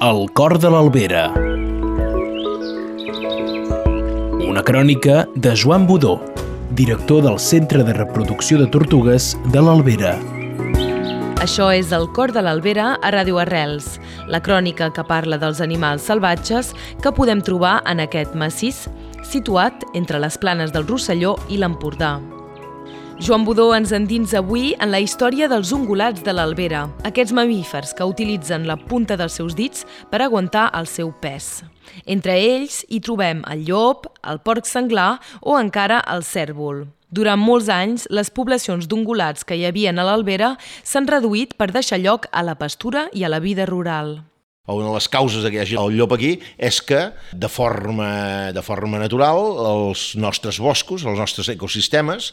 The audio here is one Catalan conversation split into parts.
El cor de l'Albera. Una crònica de Joan Budó, director del Centre de Reproducció de Tortugues de l'Albera. Això és El cor de l'Albera a Ràdio Arrels, la crònica que parla dels animals salvatges que podem trobar en aquest massís situat entre les planes del Rosselló i l'Empordà. Joan Budó ens endins avui en la història dels ungulats de l'Albera, aquests mamífers que utilitzen la punta dels seus dits per aguantar el seu pes. Entre ells hi trobem el llop, el porc senglar o encara el cèrvol. Durant molts anys, les poblacions d'ungulats que hi havien a l'Albera s'han reduït per deixar lloc a la pastura i a la vida rural. Una de les causes que hi hagi el llop aquí és que, de forma, de forma natural, els nostres boscos, els nostres ecosistemes,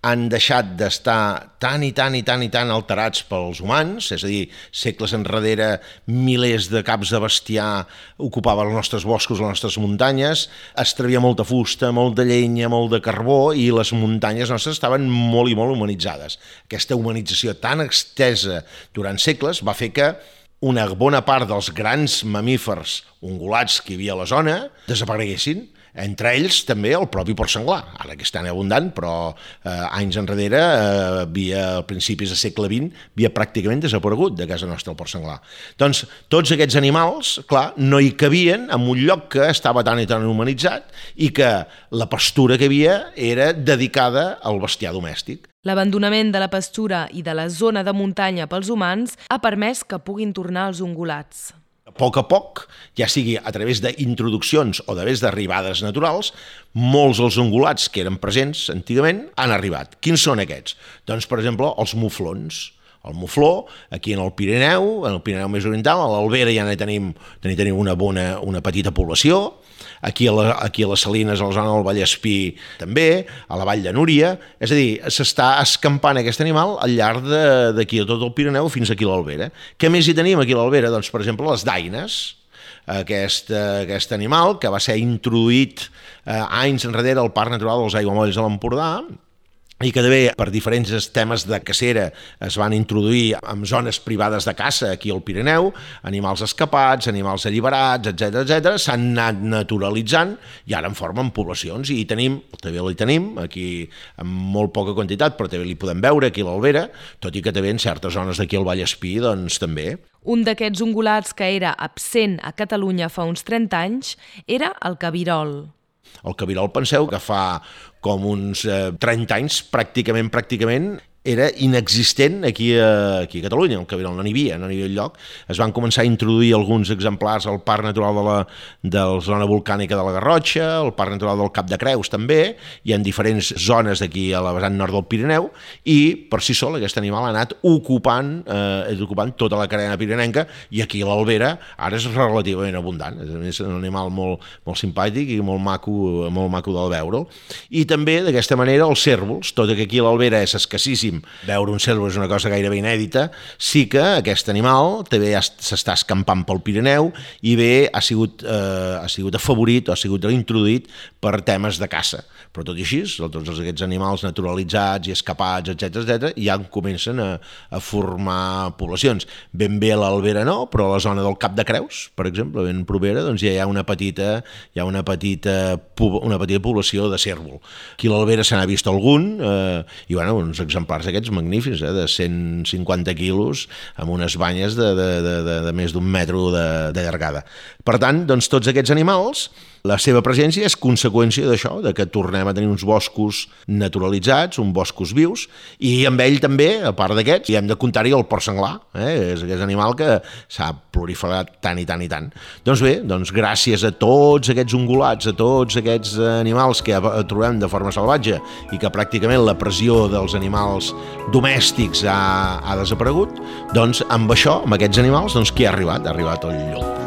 han deixat d'estar tan i tan i tan i tan alterats pels humans, és a dir, segles enrere milers de caps de bestiar ocupaven els nostres boscos, les nostres muntanyes, es travia molta fusta, molt de llenya, molt de carbó i les muntanyes nostres estaven molt i molt humanitzades. Aquesta humanització tan extesa durant segles va fer que una bona part dels grans mamífers ungulats que hi havia a la zona desapareguessin entre ells també el propi porc senglar, ara que és tan abundant, però eh, anys enrere, eh, havia, a principis del segle XX, havia pràcticament desaparegut de casa nostra el porc senglar. Doncs tots aquests animals, clar, no hi cabien en un lloc que estava tan i tan humanitzat i que la pastura que havia era dedicada al bestiar domèstic. L'abandonament de la pastura i de la zona de muntanya pels humans ha permès que puguin tornar els ungulats. A poc a poc, ja sigui a través d'introduccions o a través d'arribades naturals, molts dels ungulats que eren presents antigament han arribat. Quins són aquests? Doncs, per exemple, els muflons. El mufló, aquí en el Pirineu, en el Pirineu més oriental, a l'Albera ja n'hi tenim, tenim una, bona, una petita població, aquí a, la, aquí a les Salines, a la zona del Vallespí també, a la Vall de Núria, és a dir, s'està escampant aquest animal al llarg d'aquí a tot el Pirineu fins aquí a l'Albera. Què més hi tenim aquí a l'Albera? Doncs, per exemple, les daines, aquest, aquest animal que va ser introduït eh, anys enrere al Parc Natural dels Aiguamolls de l'Empordà, i que també per diferents temes de cacera es van introduir en zones privades de caça aquí al Pirineu, animals escapats, animals alliberats, etc etc, s'han anat naturalitzant i ara en formen poblacions i tenim, també li tenim aquí en molt poca quantitat, però també li podem veure aquí a l'Albera, tot i que també en certes zones d'aquí al Vallespí, doncs també. Un d'aquests ungulats que era absent a Catalunya fa uns 30 anys era el cabirol. El cabirol, penseu que fa com uns eh, 30 anys, pràcticament, pràcticament, era inexistent aquí a, aquí a Catalunya, el cabirol no n'hi havia, no n'hi havia lloc. Es van començar a introduir alguns exemplars al Parc Natural de la, de la zona volcànica de la Garrotxa, al Parc Natural del Cap de Creus també, i en diferents zones d'aquí a la vessant nord del Pirineu, i per si sol aquest animal ha anat ocupant, eh, ocupant tota la carena pirinenca, i aquí a l'Albera ara és relativament abundant. És un animal molt, molt simpàtic i molt maco, molt maco del veure'l. I també, d'aquesta manera, els cèrvols, tot que aquí a l'Albera és escassíssim moltíssim. Veure un cérvol és una cosa gairebé inèdita. Sí que aquest animal també s'està escampant pel Pirineu i bé ha sigut, eh, ha sigut afavorit o ha sigut introduït per temes de caça. Però tot i així, tots aquests animals naturalitzats i escapats, etc etc, ja comencen a, a formar poblacions. Ben bé a l'Albera no, però a la zona del Cap de Creus, per exemple, ben propera, doncs ja hi ha una petita, hi ha una petita, una petita població de cèrvol. Aquí a l'Albera se n'ha vist algun, eh, i bueno, uns exemplars exemplars aquests magnífics, eh, de 150 quilos, amb unes banyes de, de, de, de, de més d'un metro de, de llargada. Per tant, doncs, tots aquests animals la seva presència és conseqüència d'això, de que tornem a tenir uns boscos naturalitzats, uns boscos vius, i amb ell també, a part d'aquests, hi hem de comptar-hi el porc senglar, eh? és aquest animal que s'ha proliferat tant i tant i tant. Doncs bé, doncs gràcies a tots aquests ungulats, a tots aquests animals que trobem de forma salvatge i que pràcticament la pressió dels domèstics ha, ha desaparegut, doncs amb això, amb aquests animals, doncs qui ha arribat? Ha arribat el llop.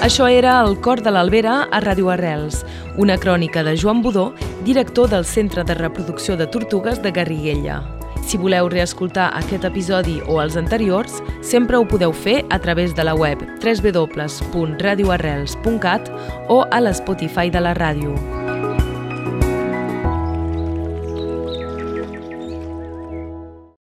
Això era El cor de l'Albera a Ràdio Arrels, una crònica de Joan Budó, director del Centre de Reproducció de Tortugues de Garriguella. Si voleu reescoltar aquest episodi o els anteriors, sempre ho podeu fer a través de la web www.radioarrels.cat o a l'Spotify de la ràdio.